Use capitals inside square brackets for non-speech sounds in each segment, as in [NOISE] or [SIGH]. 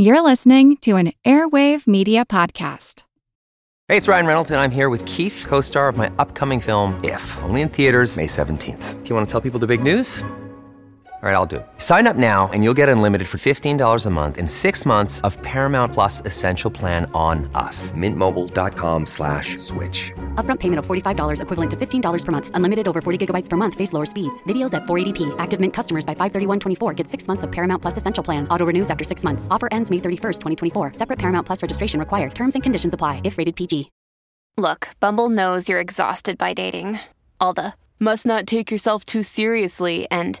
You're listening to an Airwave Media Podcast. Hey, it's Ryan Reynolds, and I'm here with Keith, co star of my upcoming film, If, only in theaters, May 17th. Do you want to tell people the big news? All right, I'll do it. Sign up now and you'll get unlimited for $15 a month in six months of Paramount Plus Essential Plan on us. Mintmobile.com slash switch. Upfront payment of $45 equivalent to $15 per month. Unlimited over 40 gigabytes per month. Face lower speeds. Videos at 480p. Active Mint customers by 531.24 get six months of Paramount Plus Essential Plan. Auto renews after six months. Offer ends May 31st, 2024. Separate Paramount Plus registration required. Terms and conditions apply if rated PG. Look, Bumble knows you're exhausted by dating. All the must not take yourself too seriously and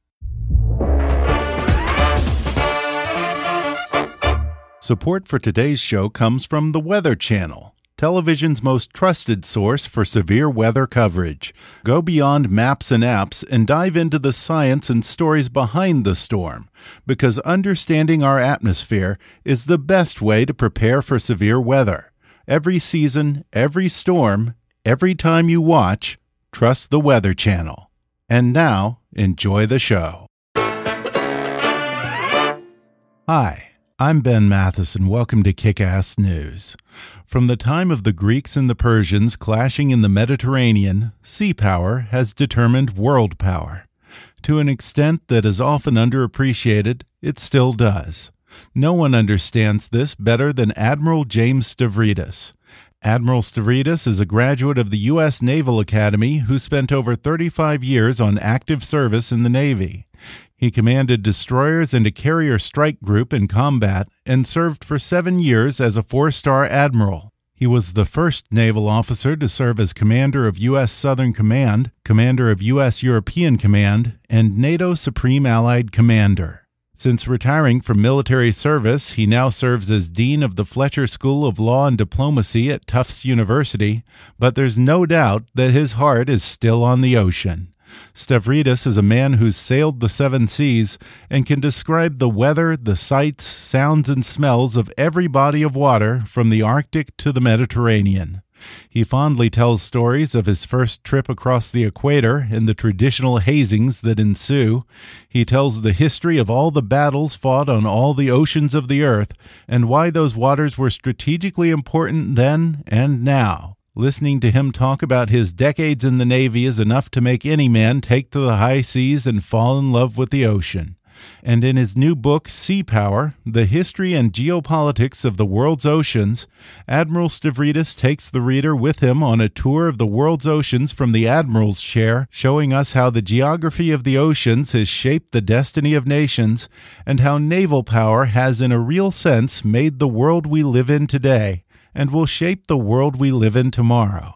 Support for today's show comes from the Weather Channel, television's most trusted source for severe weather coverage. Go beyond maps and apps and dive into the science and stories behind the storm, because understanding our atmosphere is the best way to prepare for severe weather. Every season, every storm, every time you watch, trust the Weather Channel. And now, enjoy the show. Hi. I'm Ben Mathis, and welcome to Kick Ass News. From the time of the Greeks and the Persians clashing in the Mediterranean, sea power has determined world power. To an extent that is often underappreciated, it still does. No one understands this better than Admiral James Stavridis. Admiral Stavridis is a graduate of the U.S. Naval Academy who spent over 35 years on active service in the Navy. He commanded destroyers and a carrier strike group in combat and served for seven years as a four star admiral. He was the first naval officer to serve as commander of U.S. Southern Command, commander of U.S. European Command, and NATO Supreme Allied Commander. Since retiring from military service, he now serves as Dean of the Fletcher School of Law and Diplomacy at Tufts University, but there's no doubt that his heart is still on the ocean. Stavridis is a man who's sailed the seven seas and can describe the weather, the sights, sounds, and smells of every body of water from the Arctic to the Mediterranean. He fondly tells stories of his first trip across the equator and the traditional hazings that ensue. He tells the history of all the battles fought on all the oceans of the earth and why those waters were strategically important then and now. Listening to him talk about his decades in the Navy is enough to make any man take to the high seas and fall in love with the ocean. And in his new book, Sea Power The History and Geopolitics of the World's Oceans, Admiral Stavridis takes the reader with him on a tour of the world's oceans from the Admiral's chair, showing us how the geography of the oceans has shaped the destiny of nations and how naval power has, in a real sense, made the world we live in today and will shape the world we live in tomorrow.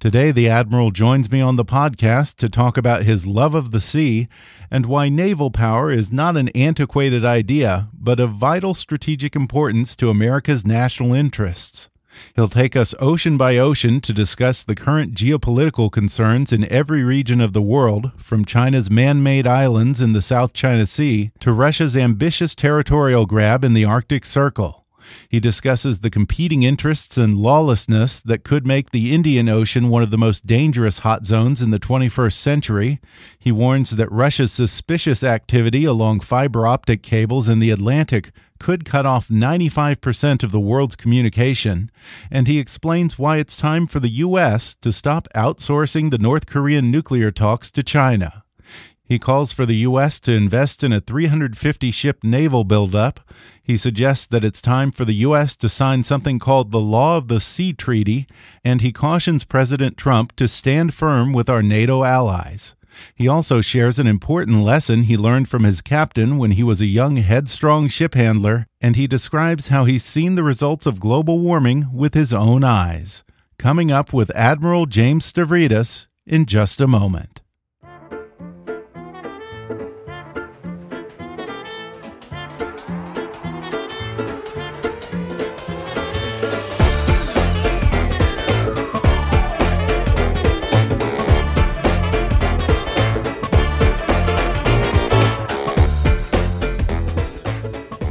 Today, the Admiral joins me on the podcast to talk about his love of the sea and why naval power is not an antiquated idea, but of vital strategic importance to America's national interests. He'll take us ocean by ocean to discuss the current geopolitical concerns in every region of the world, from China's man made islands in the South China Sea to Russia's ambitious territorial grab in the Arctic Circle. He discusses the competing interests and lawlessness that could make the Indian Ocean one of the most dangerous hot zones in the 21st century. He warns that Russia's suspicious activity along fiber optic cables in the Atlantic could cut off 95% of the world's communication, and he explains why it's time for the U.S. to stop outsourcing the North Korean nuclear talks to China. He calls for the U.S. to invest in a 350 ship naval buildup. He suggests that it's time for the U.S. to sign something called the Law of the Sea Treaty, and he cautions President Trump to stand firm with our NATO allies. He also shares an important lesson he learned from his captain when he was a young, headstrong ship handler, and he describes how he's seen the results of global warming with his own eyes. Coming up with Admiral James Stavridis in just a moment.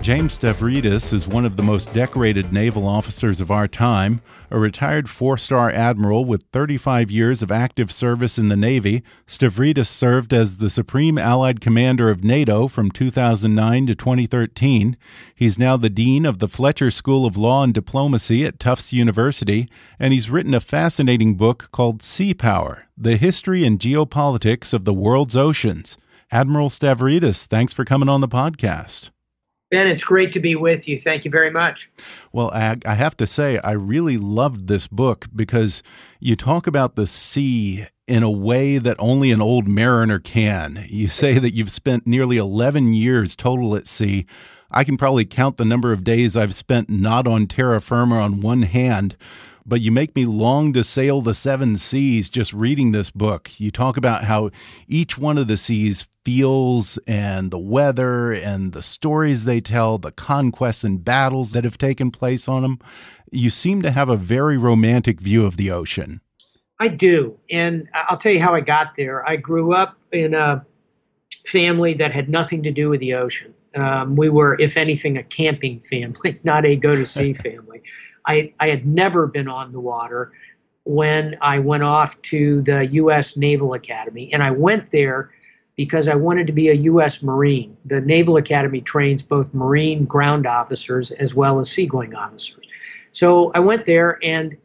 James Stavridis is one of the most decorated naval officers of our time, a retired four star admiral with 35 years of active service in the Navy. Stavridis served as the Supreme Allied Commander of NATO from 2009 to 2013. He's now the Dean of the Fletcher School of Law and Diplomacy at Tufts University, and he's written a fascinating book called Sea Power The History and Geopolitics of the World's Oceans. Admiral Stavridis, thanks for coming on the podcast. Ben, it's great to be with you. Thank you very much. Well, I, I have to say, I really loved this book because you talk about the sea in a way that only an old mariner can. You say that you've spent nearly 11 years total at sea. I can probably count the number of days I've spent not on terra firma on one hand but you make me long to sail the seven seas just reading this book. You talk about how each one of the seas feels and the weather and the stories they tell, the conquests and battles that have taken place on them. You seem to have a very romantic view of the ocean. I do. And I'll tell you how I got there. I grew up in a family that had nothing to do with the ocean. Um, we were, if anything, a camping family, [LAUGHS] not a go to sea [LAUGHS] family. I, I had never been on the water when I went off to the U.S. Naval Academy. And I went there because I wanted to be a U.S. Marine. The Naval Academy trains both Marine ground officers as well as seagoing officers. So I went there, and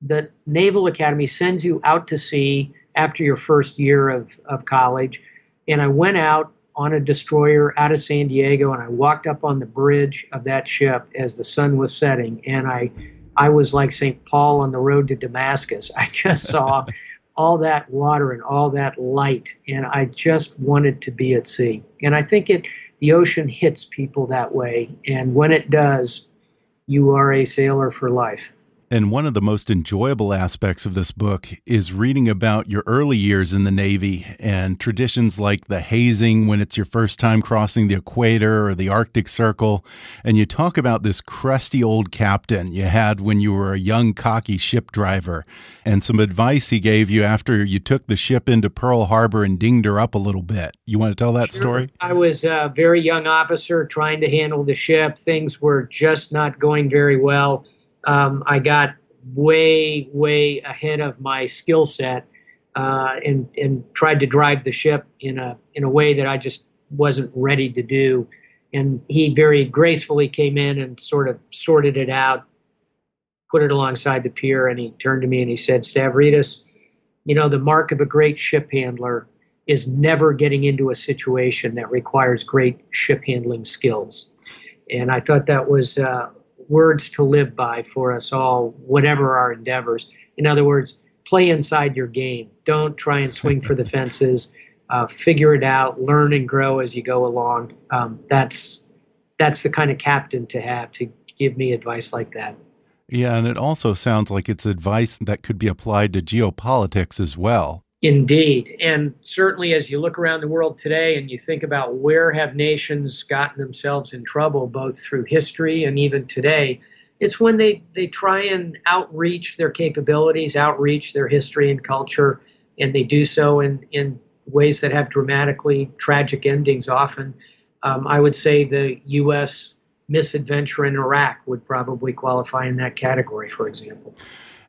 the Naval Academy sends you out to sea after your first year of, of college. And I went out on a destroyer out of San Diego, and I walked up on the bridge of that ship as the sun was setting, and I, I was like St. Paul on the road to Damascus. [LAUGHS] I just saw [LAUGHS] all that water and all that light, and I just wanted to be at sea. And I think it, the ocean hits people that way, and when it does, you are a sailor for life. And one of the most enjoyable aspects of this book is reading about your early years in the Navy and traditions like the hazing when it's your first time crossing the equator or the Arctic Circle. And you talk about this crusty old captain you had when you were a young, cocky ship driver and some advice he gave you after you took the ship into Pearl Harbor and dinged her up a little bit. You want to tell that sure. story? I was a very young officer trying to handle the ship. Things were just not going very well um, I got way, way ahead of my skill set uh, and and tried to drive the ship in a in a way that I just wasn't ready to do. And he very gracefully came in and sort of sorted it out, put it alongside the pier, and he turned to me and he said, Stavridis, you know, the mark of a great ship handler is never getting into a situation that requires great ship handling skills. And I thought that was uh, words to live by for us all, whatever our endeavors. In other words, play inside your game. Don't try and swing for the [LAUGHS] fences. Uh, figure it out. Learn and grow as you go along. Um, that's that's the kind of captain to have to give me advice like that. Yeah, and it also sounds like it's advice that could be applied to geopolitics as well. Indeed. And certainly as you look around the world today and you think about where have nations gotten themselves in trouble, both through history and even today, it's when they, they try and outreach their capabilities, outreach their history and culture, and they do so in, in ways that have dramatically tragic endings often. Um, I would say the U.S. misadventure in Iraq would probably qualify in that category, for example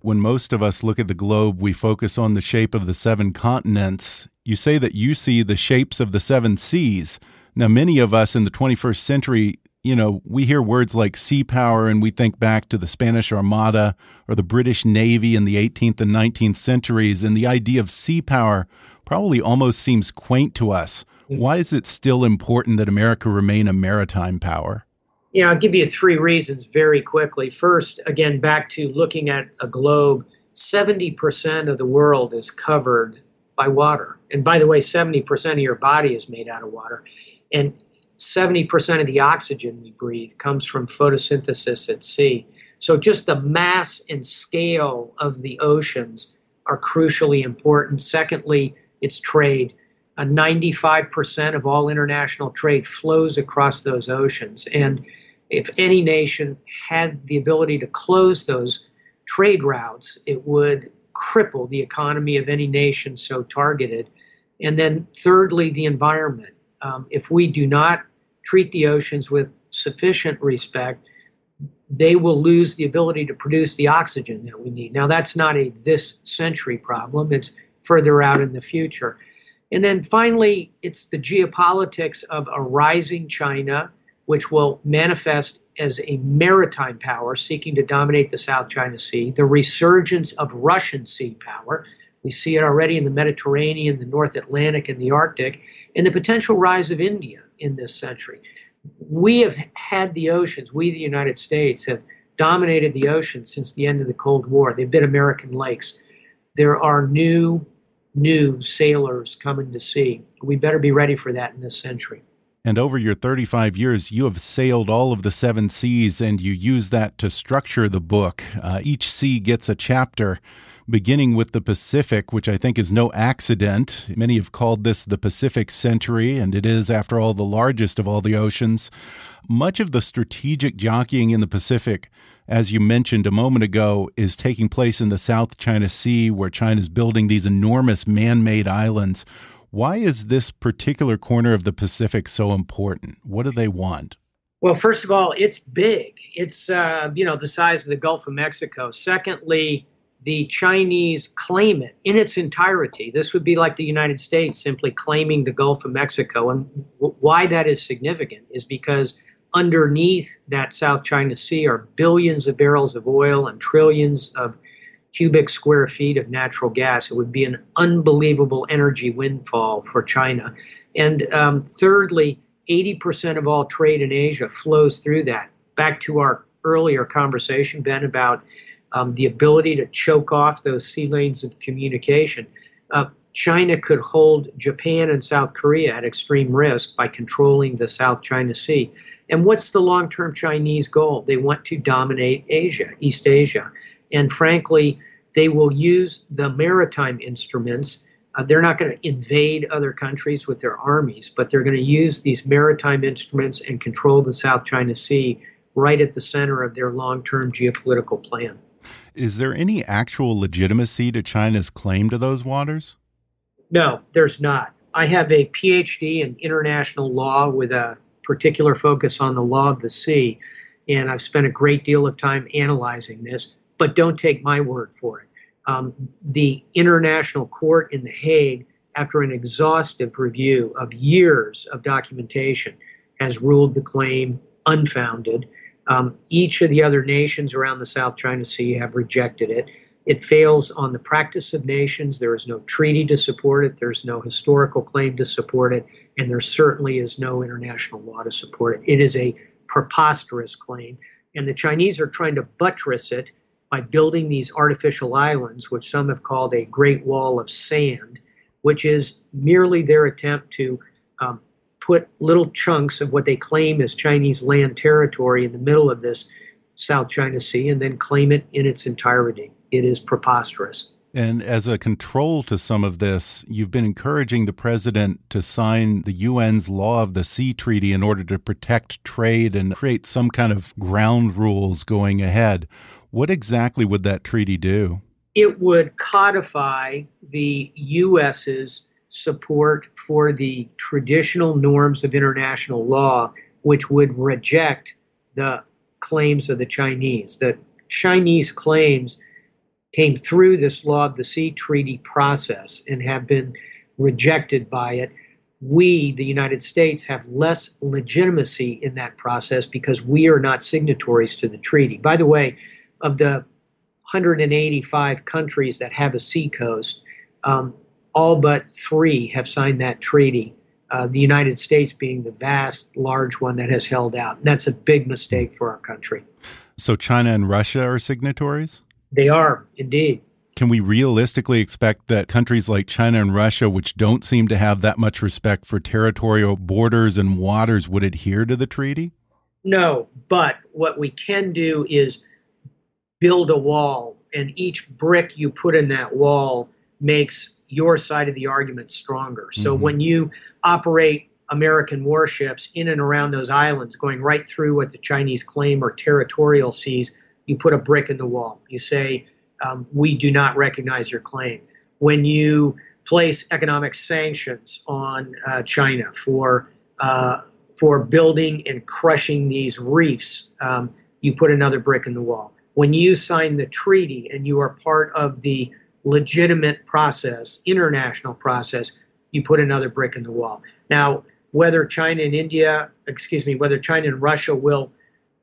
when most of us look at the globe, we focus on the shape of the seven continents. You say that you see the shapes of the seven seas. Now, many of us in the 21st century, you know, we hear words like sea power and we think back to the Spanish Armada or the British Navy in the 18th and 19th centuries, and the idea of sea power probably almost seems quaint to us. Mm. Why is it still important that America remain a maritime power? Know, I'll give you three reasons very quickly. First, again, back to looking at a globe, 70% of the world is covered by water. And by the way, 70% of your body is made out of water. And 70% of the oxygen we breathe comes from photosynthesis at sea. So just the mass and scale of the oceans are crucially important. Secondly, it's trade. Uh, 95% of all international trade flows across those oceans. And if any nation had the ability to close those trade routes, it would cripple the economy of any nation so targeted. And then, thirdly, the environment. Um, if we do not treat the oceans with sufficient respect, they will lose the ability to produce the oxygen that we need. Now, that's not a this century problem, it's further out in the future. And then finally, it's the geopolitics of a rising China, which will manifest as a maritime power seeking to dominate the South China Sea, the resurgence of Russian sea power. We see it already in the Mediterranean, the North Atlantic, and the Arctic, and the potential rise of India in this century. We have had the oceans, we, the United States, have dominated the oceans since the end of the Cold War. They've been American lakes. There are new, new sailors coming to sea. We better be ready for that in this century. And over your 35 years, you have sailed all of the seven seas and you use that to structure the book. Uh, each sea gets a chapter beginning with the Pacific, which I think is no accident. Many have called this the Pacific Century, and it is, after all, the largest of all the oceans. Much of the strategic jockeying in the Pacific, as you mentioned a moment ago, is taking place in the South China Sea, where China is building these enormous man made islands. Why is this particular corner of the Pacific so important? What do they want? Well, first of all, it's big. It's uh, you know the size of the Gulf of Mexico. Secondly, the Chinese claim it in its entirety. This would be like the United States simply claiming the Gulf of Mexico. And w- why that is significant is because underneath that South China Sea are billions of barrels of oil and trillions of cubic square feet of natural gas. It would be an unbelievable energy windfall for China. And um, thirdly, 80% of all trade in Asia flows through that. Back to our earlier conversation, Ben, about um, the ability to choke off those sea lanes of communication. Uh, China could hold Japan and South Korea at extreme risk by controlling the South China Sea. And what's the long term Chinese goal? They want to dominate Asia, East Asia. And frankly, they will use the maritime instruments. Uh, they're not going to invade other countries with their armies, but they're going to use these maritime instruments and control the South China Sea right at the center of their long term geopolitical plan. Is there any actual legitimacy to China's claim to those waters? No, there's not. I have a PhD in international law with a particular focus on the law of the sea, and I've spent a great deal of time analyzing this, but don't take my word for it. Um, the International Court in The Hague, after an exhaustive review of years of documentation, has ruled the claim unfounded um, each of the other nations around the South China Sea have rejected it. It fails on the practice of nations. There is no treaty to support it. There's no historical claim to support it. And there certainly is no international law to support it. It is a preposterous claim. And the Chinese are trying to buttress it by building these artificial islands, which some have called a Great Wall of Sand, which is merely their attempt to um, put little chunks of what they claim is Chinese land territory in the middle of this South China Sea and then claim it in its entirety. It is preposterous. And as a control to some of this, you've been encouraging the president to sign the UN's Law of the Sea Treaty in order to protect trade and create some kind of ground rules going ahead. What exactly would that treaty do? It would codify the U.S.'s support for the traditional norms of international law, which would reject the claims of the Chinese. The Chinese claims came through this Law of the Sea Treaty process and have been rejected by it. We, the United States, have less legitimacy in that process because we are not signatories to the treaty. By the way, of the 185 countries that have a sea coast, um, all but three have signed that treaty. Uh, the United States being the vast, large one that has held out. And that's a big mistake for our country. So, China and Russia are signatories? They are, indeed. Can we realistically expect that countries like China and Russia, which don't seem to have that much respect for territorial borders and waters, would adhere to the treaty? No, but what we can do is build a wall, and each brick you put in that wall makes your side of the argument stronger. So mm-hmm. when you operate American warships in and around those islands, going right through what the Chinese claim are territorial seas, you put a brick in the wall. You say, um, We do not recognize your claim. When you place economic sanctions on uh, China for uh, for building and crushing these reefs, um, you put another brick in the wall. When you sign the treaty and you are part of the legitimate process, international process, you put another brick in the wall. Now, whether China and India, excuse me, whether China and Russia will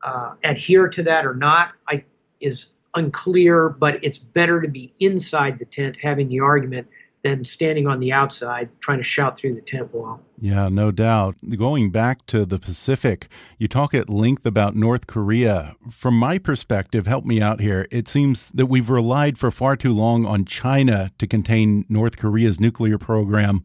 uh, adhere to that or not, I, is unclear. But it's better to be inside the tent having the argument than standing on the outside trying to shout through the tent wall. Yeah, no doubt. Going back to the Pacific, you talk at length about North Korea. From my perspective, help me out here. It seems that we've relied for far too long on China to contain North Korea's nuclear program.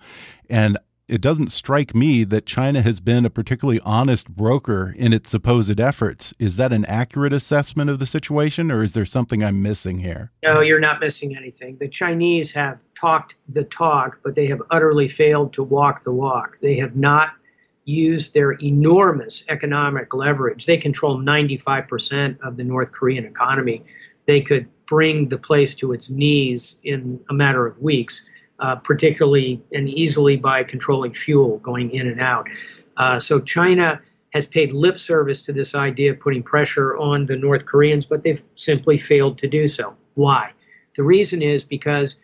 And it doesn't strike me that China has been a particularly honest broker in its supposed efforts. Is that an accurate assessment of the situation, or is there something I'm missing here? No, you're not missing anything. The Chinese have talked the talk, but they have utterly failed to walk the walk. They have not used their enormous economic leverage. They control 95% of the North Korean economy. They could bring the place to its knees in a matter of weeks uh, particularly and easily by controlling fuel going in and out. Uh, so China has paid lip service to this idea of putting pressure on the North Koreans, but they've simply failed to do so. Why? The reason is because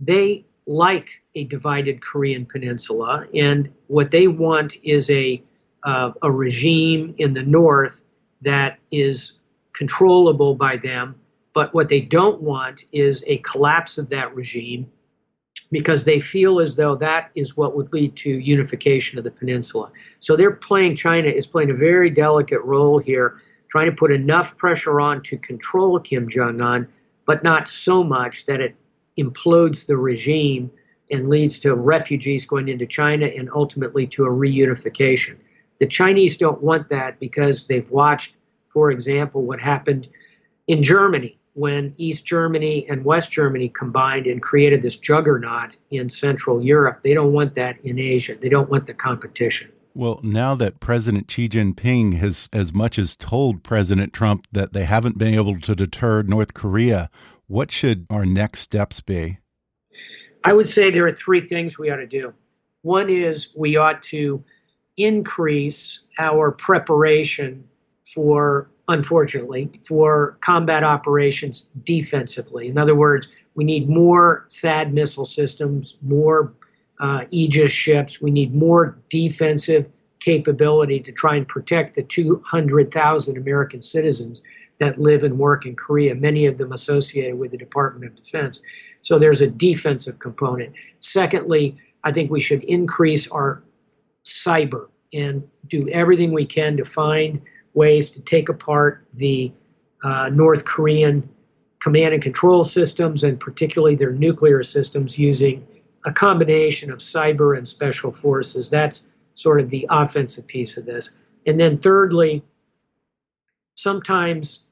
they like a divided Korean peninsula, and what they want is a uh, a regime in the north that is controllable by them. But what they don't want is a collapse of that regime because they feel as though that is what would lead to unification of the peninsula. So they're playing, China is playing a very delicate role here, trying to put enough pressure on to control Kim Jong un, but not so much that it implodes the regime and leads to refugees going into China and ultimately to a reunification. The Chinese don't want that because they've watched, for example, what happened in Germany when East Germany and West Germany combined and created this juggernaut in Central Europe. They don't want that in Asia. They don't want the competition. Well, now that President Xi Jinping has as much as told President Trump that they haven't been able to deter North Korea, what should our next steps be? I would say there are three things we ought to do. One is we ought to increase our preparation for unfortunately, for combat operations defensively. In other words, we need more THAAD missile systems, more uh, Aegis ships. We need more defensive capability to try and protect the 200,000 American citizens that live and work in Korea, many of them associated with the Department of Defense. So there's a defensive component. Secondly, I think we should increase our cyber and do everything we can to find ways to take apart the uh, North Korean command and control systems, and particularly their nuclear systems, using a combination of cyber and special forces. That's sort of the offensive piece of this. And then, thirdly, sometimes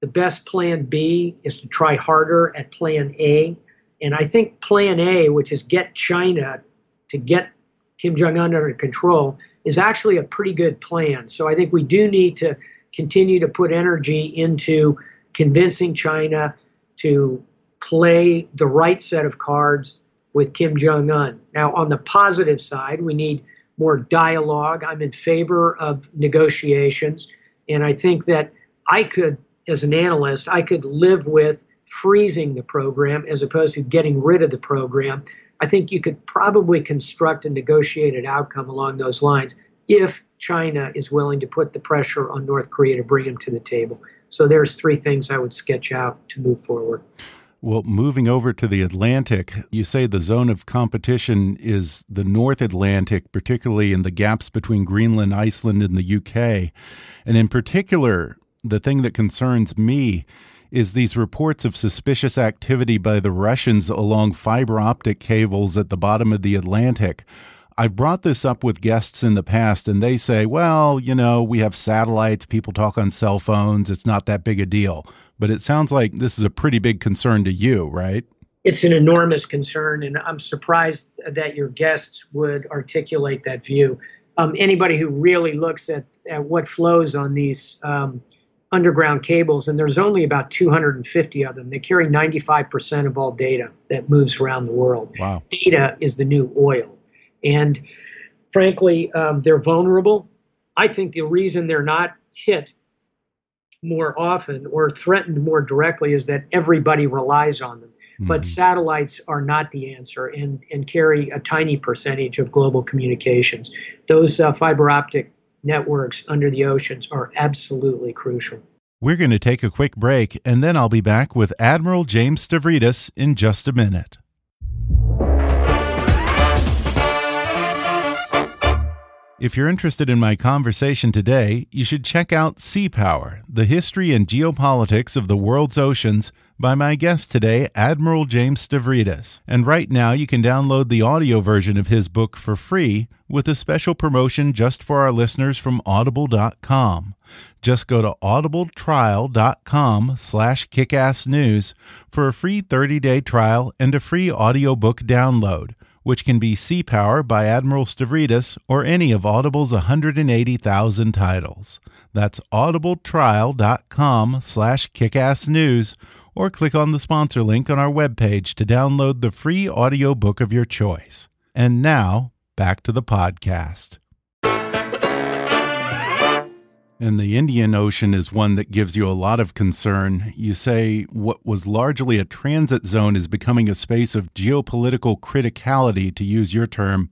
the best plan B is to try harder at plan A. And I think plan A, which is get China to get Kim Jong un under control, is actually a pretty good plan. So I think we do need to continue to put energy into convincing China to play the right set of cards with Kim Jong un. Now, on the positive side, we need more dialogue. I'm in favor of negotiations. And I think that I could, as an analyst, I could live with freezing the program as opposed to getting rid of the program I think you could probably construct a negotiated outcome along those lines if China is willing to put the pressure on North Korea to bring them to the table. So there's three things I would sketch out to move forward. Well, moving over to the Atlantic, you say the zone of competition is the North Atlantic, particularly in the gaps between Greenland, Iceland, and the UK. And in particular, the thing that concerns me is these reports of suspicious activity by the Russians along fiber optic cables at the bottom of the Atlantic. I've brought this up with guests in the past, and they say, well, you know, we have satellites, people talk on cell phones, it's not that big a deal. But it sounds like this is a pretty big concern to you, right? It's an enormous concern, and I'm surprised that your guests would articulate that view. Um, anybody who really looks at, at what flows on these um, underground cables, and there's only about 250 of them. They carry 95% of all data that moves around the world. Wow. Data is the new oil. And frankly, um, they're vulnerable. I think the reason they're not hit more often or threatened more directly is that everybody relies on them. Mm-hmm. But satellites are not the answer and, and carry a tiny percentage of global communications. Those uh, fiber optic networks under the oceans are absolutely crucial. We're going to take a quick break, and then I'll be back with Admiral James Stavridis in just a minute. If you're interested in my conversation today, you should check out Sea Power The History and Geopolitics of the World's Oceans by my guest today, Admiral James Stavridis. And right now, you can download the audio version of his book for free with a special promotion just for our listeners from audible.com. Just go to audibletrial.com slash kickassnews for a free 30-day trial and a free audiobook download which can be Sea Power by Admiral Stavridis or any of Audible's 180,000 titles. That's audibletrial.com slash kickassnews or click on the sponsor link on our webpage to download the free audiobook of your choice. And now, back to the podcast. And the Indian Ocean is one that gives you a lot of concern. You say what was largely a transit zone is becoming a space of geopolitical criticality, to use your term.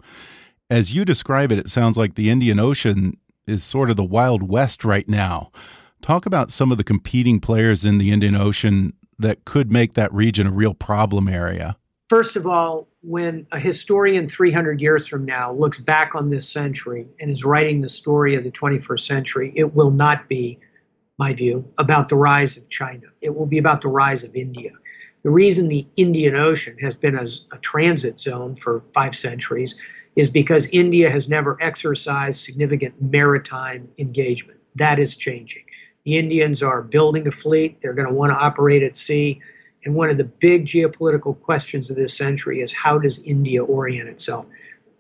As you describe it, it sounds like the Indian Ocean is sort of the Wild West right now. Talk about some of the competing players in the Indian Ocean that could make that region a real problem area. First of all, when a historian 300 years from now looks back on this century and is writing the story of the 21st century, it will not be, my view, about the rise of China. It will be about the rise of India. The reason the Indian Ocean has been as a transit zone for five centuries is because India has never exercised significant maritime engagement. That is changing. The Indians are building a fleet, they're going to want to operate at sea and one of the big geopolitical questions of this century is how does India orient itself?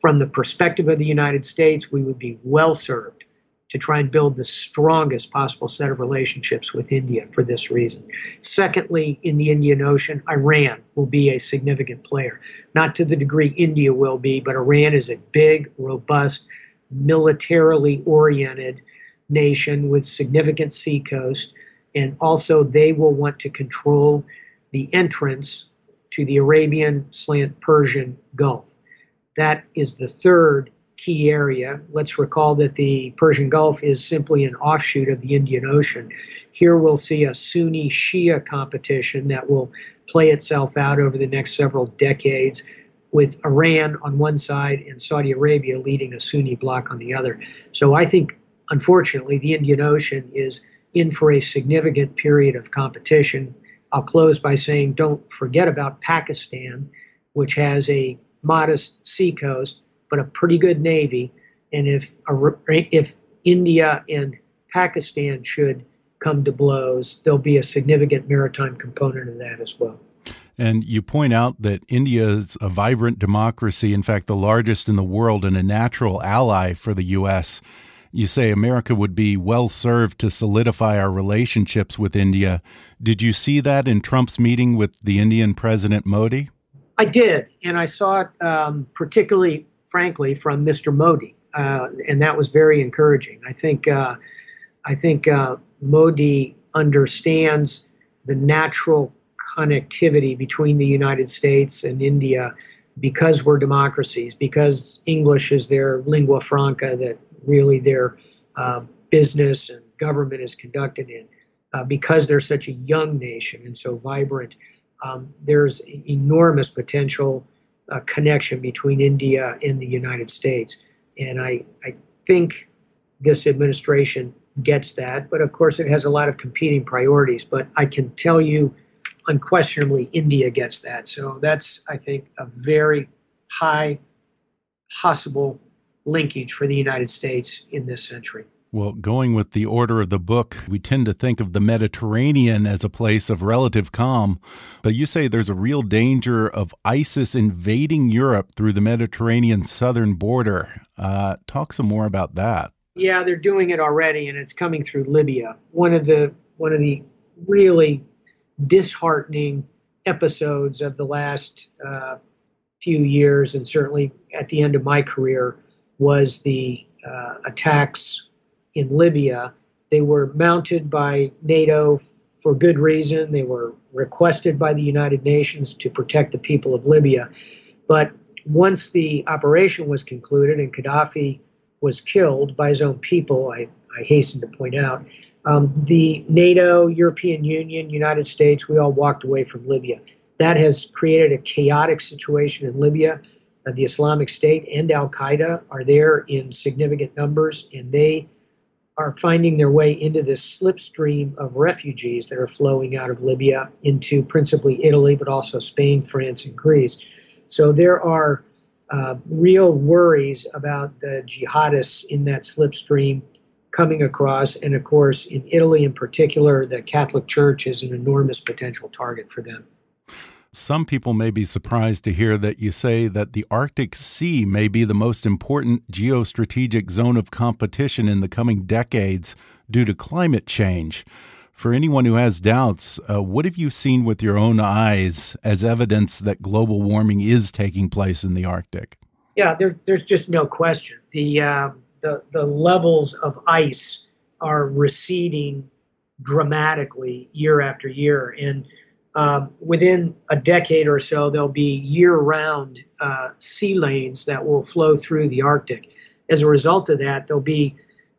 From the perspective of the United States, we would be well served to try and build the strongest possible set of relationships with India for this reason. Secondly, in the Indian Ocean, Iran will be a significant player. Not to the degree India will be, but Iran is a big, robust, militarily oriented nation with significant seacoast. And also, they will want to control the entrance to the Arabian slant Persian Gulf. That is the third key area. Let's recall that the Persian Gulf is simply an offshoot of the Indian Ocean. Here we'll see a Sunni Shia competition that will play itself out over the next several decades, with Iran on one side and Saudi Arabia leading a Sunni bloc on the other. So I think, unfortunately, the Indian Ocean is in for a significant period of competition I'll close by saying don't forget about Pakistan, which has a modest seacoast but a pretty good navy. And if if India and Pakistan should come to blows, there'll be a significant maritime component of that as well. And you point out that India is a vibrant democracy, in fact, the largest in the world and a natural ally for the U.S. You say America would be well served to solidify our relationships with India. Did you see that in Trump's meeting with the Indian President Modi? I did, and I saw it um, particularly, frankly, from Mr. Modi, uh, and that was very encouraging. I think uh, I think uh, Modi understands the natural connectivity between the United States and India because we're democracies, because English is their lingua franca that really their uh, business and government is conducted in. Uh, because they're such a young nation and so vibrant, um, there's enormous potential uh, connection between India and the United States. And I, I think this administration gets that, but of course it has a lot of competing priorities. But I can tell you unquestionably, India gets that. So that's, I think, a very high possible linkage for the United States in this century. Well, going with the order of the book, we tend to think of the Mediterranean as a place of relative calm. But you say there's a real danger of ISIS invading Europe through the Mediterranean southern border. Uh, talk some more about that. Yeah, they're doing it already, and it's coming through Libya. One of the one of the really disheartening episodes of the last uh, few years, and certainly at the end of my career, was the uh, attacks in Libya. They were mounted by NATO for good reason. They were requested by the United Nations to protect the people of Libya. But once the operation was concluded and Gaddafi was killed by his own people, I, I hasten to point out, um, the NATO, European Union, United States, we all walked away from Libya. That has created a chaotic situation in Libya. Uh, the Islamic State and Al Qaeda are there in significant numbers, and they are finding their way into this slipstream of refugees that are flowing out of Libya into principally Italy, but also Spain, France, and Greece. So there are uh, real worries about the jihadists in that slipstream coming across. And of course, in Italy in particular, the Catholic Church is an enormous potential target for them. Some people may be surprised to hear that you say that the Arctic Sea may be the most important geostrategic zone of competition in the coming decades due to climate change. For anyone who has doubts, uh, what have you seen with your own eyes as evidence that global warming is taking place in the Arctic? Yeah, there, there's just no question. The, uh, the, the levels of ice are receding dramatically year after year. And um, within a decade or so, there'll be year round uh, sea lanes that will flow through the Arctic. As a result of that, there'll be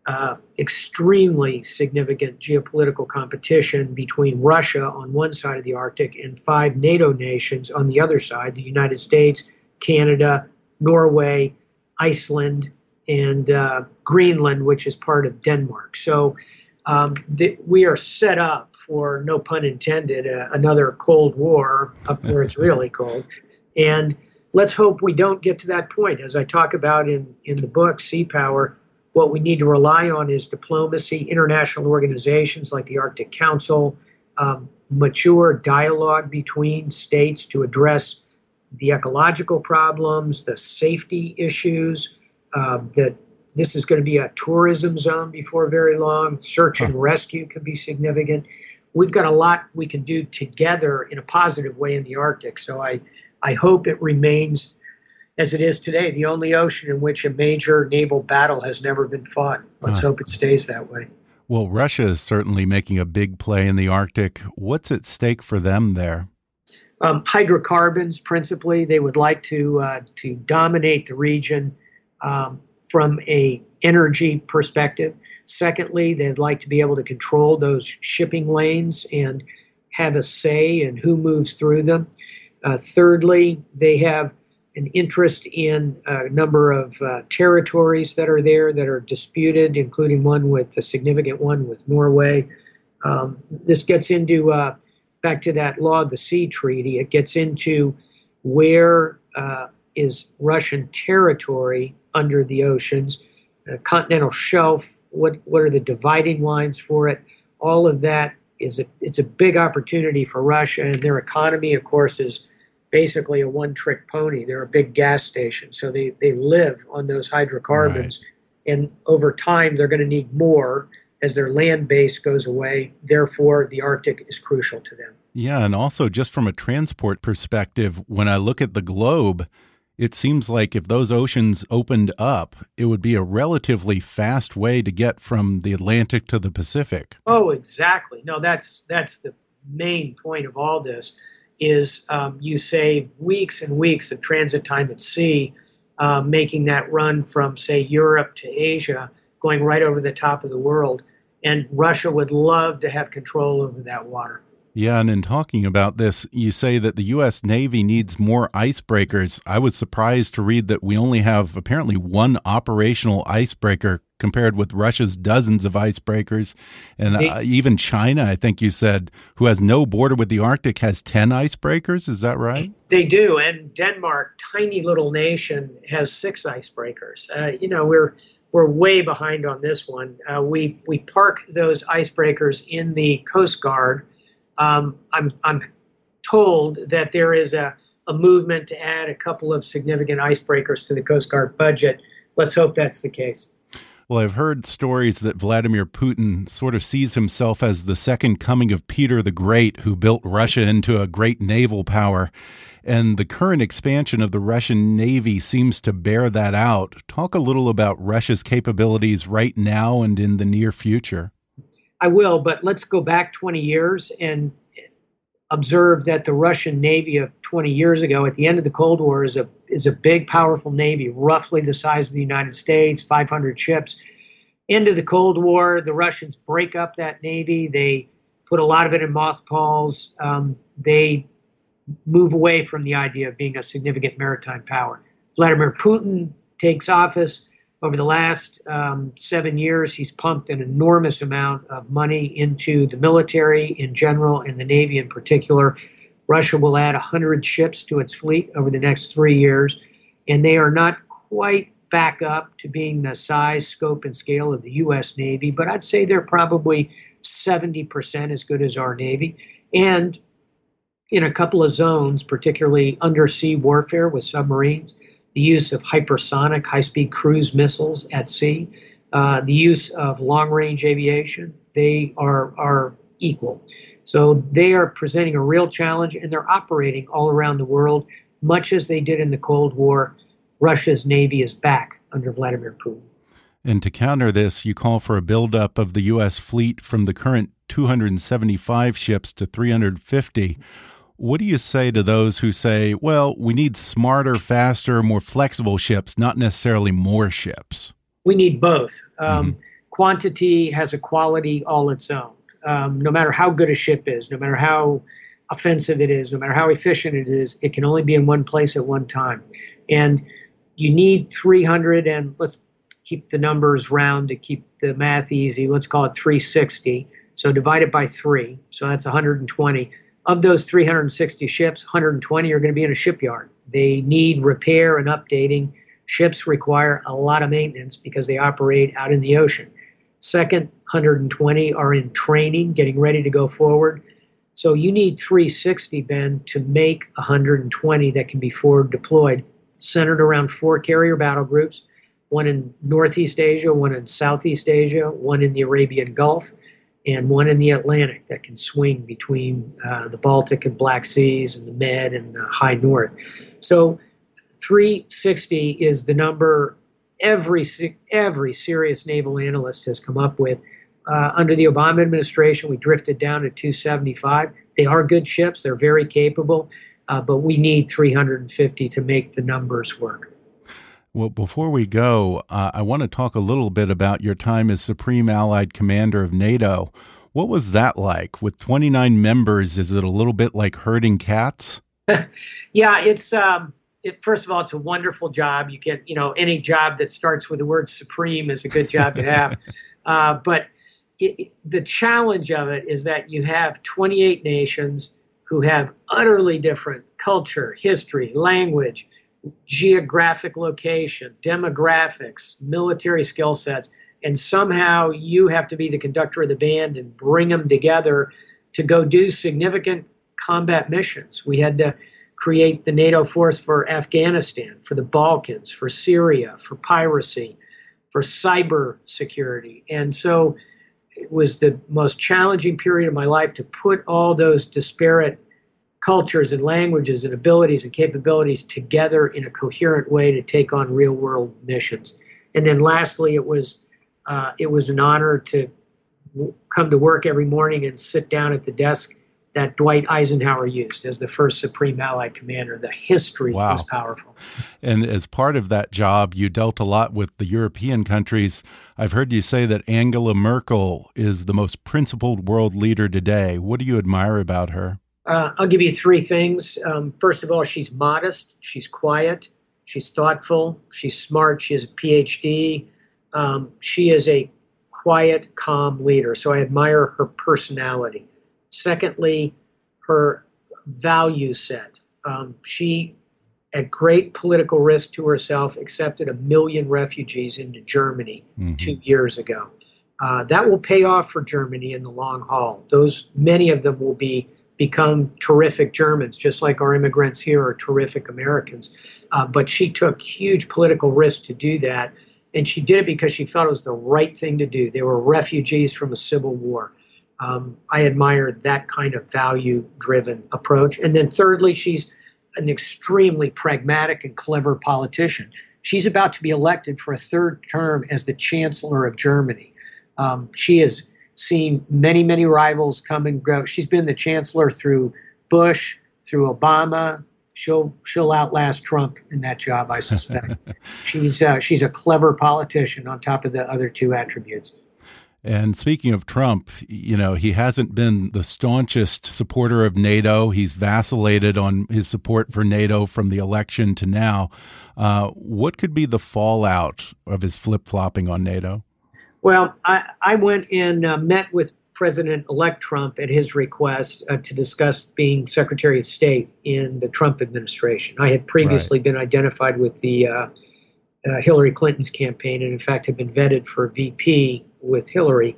uh, extremely significant geopolitical competition between Russia on one side of the Arctic and five NATO nations on the other side the United States, Canada, Norway, Iceland, and uh, Greenland, which is part of Denmark. So um, th- we are set up for, no pun intended, uh, another Cold War up where it's [LAUGHS] really cold. And let's hope we don't get to that point. As I talk about in, in the book, Sea Power, what we need to rely on is diplomacy, international organizations like the Arctic Council, um, mature dialogue between states to address the ecological problems, the safety issues, uh, that this is going to be a tourism zone before very long. Search and rescue could be significant we've got a lot we can do together in a positive way in the Arctic. So I, I hope it remains as it is today, the only ocean in which a major naval battle has never been fought. Let's hope it stays that way. Well, Russia is certainly making a big play in the Arctic. What's at stake for them there? Um, hydrocarbons, principally, they would like to uh, to dominate the region um, from a energy perspective. Secondly, they'd like to be able to control those shipping lanes and have a say in who moves through them. Uh, thirdly, they have an interest in a number of uh, territories that are there that are disputed, including one with a significant one with Norway. Um, this gets into uh, back to that Law of the Sea treaty. It gets into where uh, is Russian territory under the oceans, continental shelf what what are the dividing lines for it? All of that is a it's a big opportunity for Russia, and their economy, of course, is basically a one trick pony. They're a big gas station, so they they live on those hydrocarbons, right. and over time they're going to need more as their land base goes away. Therefore, the Arctic is crucial to them. Yeah, and also just from a transport perspective, when I look at the globe it seems like if those oceans opened up, it would be a relatively fast way to get from the Atlantic to the Pacific. Oh, exactly. No, that's that's the main point of all this is um, you save weeks and weeks of transit time at sea, uh, making that run from say Europe to Asia, going right over the top of the world. And Russia would love to have control over that water. Yeah, and in talking about this, you say that the U.S. Navy needs more icebreakers. I was surprised to read that we only have apparently one operational icebreaker compared with Russia's dozens of icebreakers. And uh, even China, I think you said, who has no border with the Arctic, has 10 icebreakers. Is that right? They do. And Denmark, tiny little nation, has six icebreakers. Uh, you know, we're we're way behind on this one. Uh, we we park those icebreakers in the Coast Guard um, I'm, I'm told that there is a, a movement to add a couple of significant icebreakers to the Coast Guard budget. Let's hope that's the case. Well, I've heard stories that Vladimir Putin sort of sees himself as the second coming of Peter the Great, who built Russia into a great naval power. And the current expansion of the Russian Navy seems to bear that out. Talk a little about Russia's capabilities right now and in the near future. I will, but let's go back 20 years and observe that the Russian Navy of 20 years ago, at the end of the Cold War, is a is a big, powerful navy, roughly the size of the United States, 500 ships. Into the Cold War, the Russians break up that navy. They put a lot of it in mothballs. Um, they move away from the idea of being a significant maritime power. Vladimir Putin takes office. Over the last um, seven years, he's pumped an enormous amount of money into the military in general and the Navy in particular. Russia will add 100 ships to its fleet over the next three years, and they are not quite back up to being the size, scope, and scale of the U.S. Navy, but I'd say they're probably 70% as good as our Navy. And in a couple of zones, particularly undersea warfare with submarines, the use of hypersonic high speed cruise missiles at sea, uh, the use of long range aviation, they are, are equal. So they are presenting a real challenge and they're operating all around the world, much as they did in the Cold War. Russia's Navy is back under Vladimir Putin. And to counter this, you call for a buildup of the U.S. fleet from the current 275 ships to 350. What do you say to those who say, well, we need smarter, faster, more flexible ships, not necessarily more ships? We need both. Um, mm -hmm. Quantity has a quality all its own. Um, no matter how good a ship is, no matter how offensive it is, no matter how efficient it is, it can only be in one place at one time. And you need 300, and let's keep the numbers round to keep the math easy. Let's call it 360. So divide it by three. So that's 120 of those 360 ships, 120 are going to be in a shipyard. They need repair and updating. Ships require a lot of maintenance because they operate out in the ocean. Second, 120 are in training, getting ready to go forward. So you need 360, Ben, to make 120 that can be forward deployed, centered around four carrier battle groups one in Northeast Asia, one in Southeast Asia, one in the Arabian Gulf, and one in the Atlantic that can swing between uh, the Baltic and Black Seas and the Med and the High North. So 360 is the number every every serious naval analyst has come up with. Uh, under the Obama administration, we drifted down to 275. They are good ships; they're very capable, uh, but we need 350 to make the numbers work. Well, before we go, uh, I want to talk a little bit about your time as Supreme Allied Commander of NATO. What was that like? With 29 members, is it a little bit like herding cats? [LAUGHS] yeah, it's um, it, first of all, it's a wonderful job. You can, you know, any job that starts with the word supreme is a good job to have. [LAUGHS] uh, but it, the challenge of it is that you have 28 nations who have utterly different culture, history, language, geographic location, demographics, military skill sets, and somehow you have to be the conductor of the band and bring them together to go do significant combat missions. We had to create the NATO force for Afghanistan, for the Balkans, for Syria, for piracy, for cyber security. And so it was the most challenging period of my life to put all those disparate cultures and languages and abilities and capabilities together in a coherent way to take on real world missions. And then lastly, it was uh, it was an honor to w- come to work every morning and sit down at the desk that Dwight Eisenhower used as the first Supreme Allied Commander. The history wow. was powerful. And as part of that job, you dealt a lot with the European countries. I've heard you say that Angela Merkel is the most principled world leader today. What do you admire about her? Uh, I'll give you three things. Um, first of all, she's modest, she's quiet, she's thoughtful, she's smart, she has a PhD. Um, she is a quiet, calm leader, so I admire her personality. Secondly, her value set. Um, she, at great political risk to herself, accepted a million refugees into Germany mm-hmm. two years ago. Uh, that will pay off for Germany in the long haul. Those many of them will be become terrific Germans, just like our immigrants here are terrific Americans. Uh, but she took huge political risk to do that. And she did it because she felt it was the right thing to do. They were refugees from a civil war. Um, I admire that kind of value driven approach. And then, thirdly, she's an extremely pragmatic and clever politician. She's about to be elected for a third term as the Chancellor of Germany. Um, she has seen many, many rivals come and go. She's been the Chancellor through Bush, through Obama. She'll she'll outlast Trump in that job, I suspect. [LAUGHS] she's uh, she's a clever politician on top of the other two attributes. And speaking of Trump, you know, he hasn't been the staunchest supporter of NATO. He's vacillated on his support for NATO from the election to now. Uh, what could be the fallout of his flip flopping on NATO? Well, I, I went and uh, met with President elect Trump at his request uh, to discuss being Secretary of State in the Trump administration. I had previously right. been identified with the uh, uh, Hillary Clinton's campaign and, in fact, had been vetted for VP with Hillary.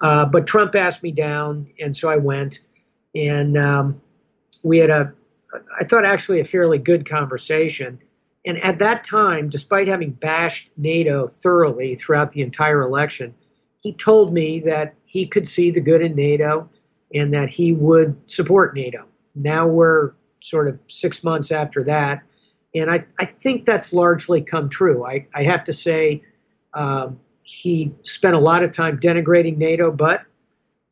Uh, but Trump asked me down, and so I went. And um, we had a, I thought actually a fairly good conversation. And at that time, despite having bashed NATO thoroughly throughout the entire election, he told me that he could see the good in NATO and that he would support NATO. Now we're sort of six months after that. And I, I think that's largely come true. I, I have to say, um, he spent a lot of time denigrating NATO, but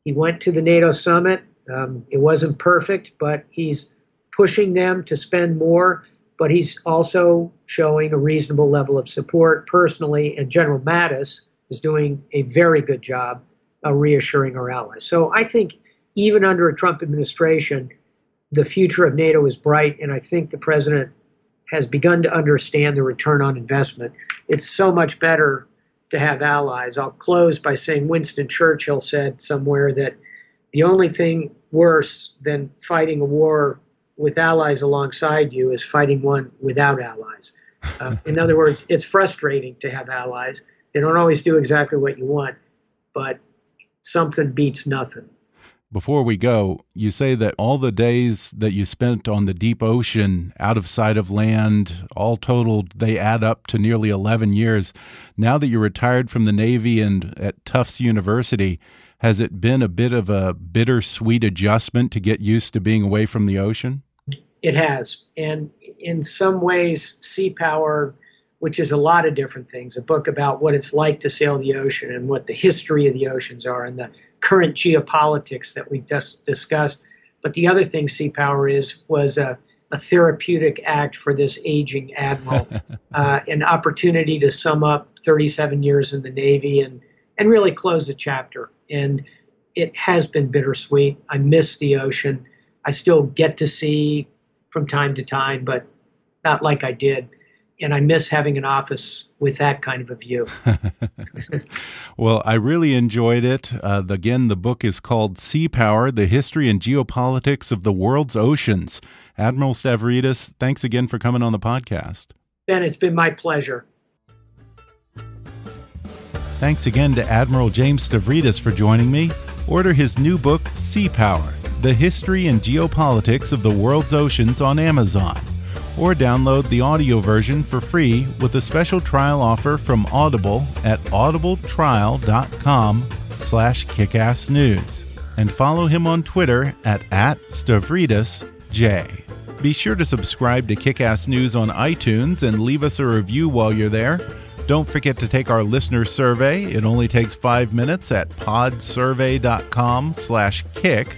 he went to the NATO summit. Um, it wasn't perfect, but he's pushing them to spend more. But he's also showing a reasonable level of support personally. And General Mattis is doing a very good job of reassuring our allies. So I think even under a Trump administration, the future of NATO is bright. And I think the president has begun to understand the return on investment. It's so much better to have allies. I'll close by saying Winston Churchill said somewhere that the only thing worse than fighting a war with allies alongside you is fighting one without allies. Uh, [LAUGHS] in other words, it's frustrating to have allies. They don't always do exactly what you want, but something beats nothing. Before we go, you say that all the days that you spent on the deep ocean out of sight of land, all totaled, they add up to nearly 11 years. Now that you're retired from the Navy and at Tufts University, has it been a bit of a bittersweet adjustment to get used to being away from the ocean? It has. And in some ways, Sea Power, which is a lot of different things, a book about what it's like to sail the ocean and what the history of the oceans are and the current geopolitics that we just discussed. But the other thing Sea Power is was a, a therapeutic act for this aging admiral, [LAUGHS] uh, an opportunity to sum up 37 years in the Navy and and really close the chapter. And it has been bittersweet. I miss the ocean. I still get to see from time to time, but not like I did and I miss having an office with that kind of a view. [LAUGHS] well, I really enjoyed it. Uh, again, the book is called Sea Power The History and Geopolitics of the World's Oceans. Admiral Stavridis, thanks again for coming on the podcast. Ben, it's been my pleasure. Thanks again to Admiral James Stavridis for joining me. Order his new book, Sea Power The History and Geopolitics of the World's Oceans on Amazon or download the audio version for free with a special trial offer from Audible at audibletrial.com slash kickassnews and follow him on Twitter at, at StavridisJ. Be sure to subscribe to Kickass News on iTunes and leave us a review while you're there. Don't forget to take our listener survey. It only takes five minutes at podsurvey.com slash kick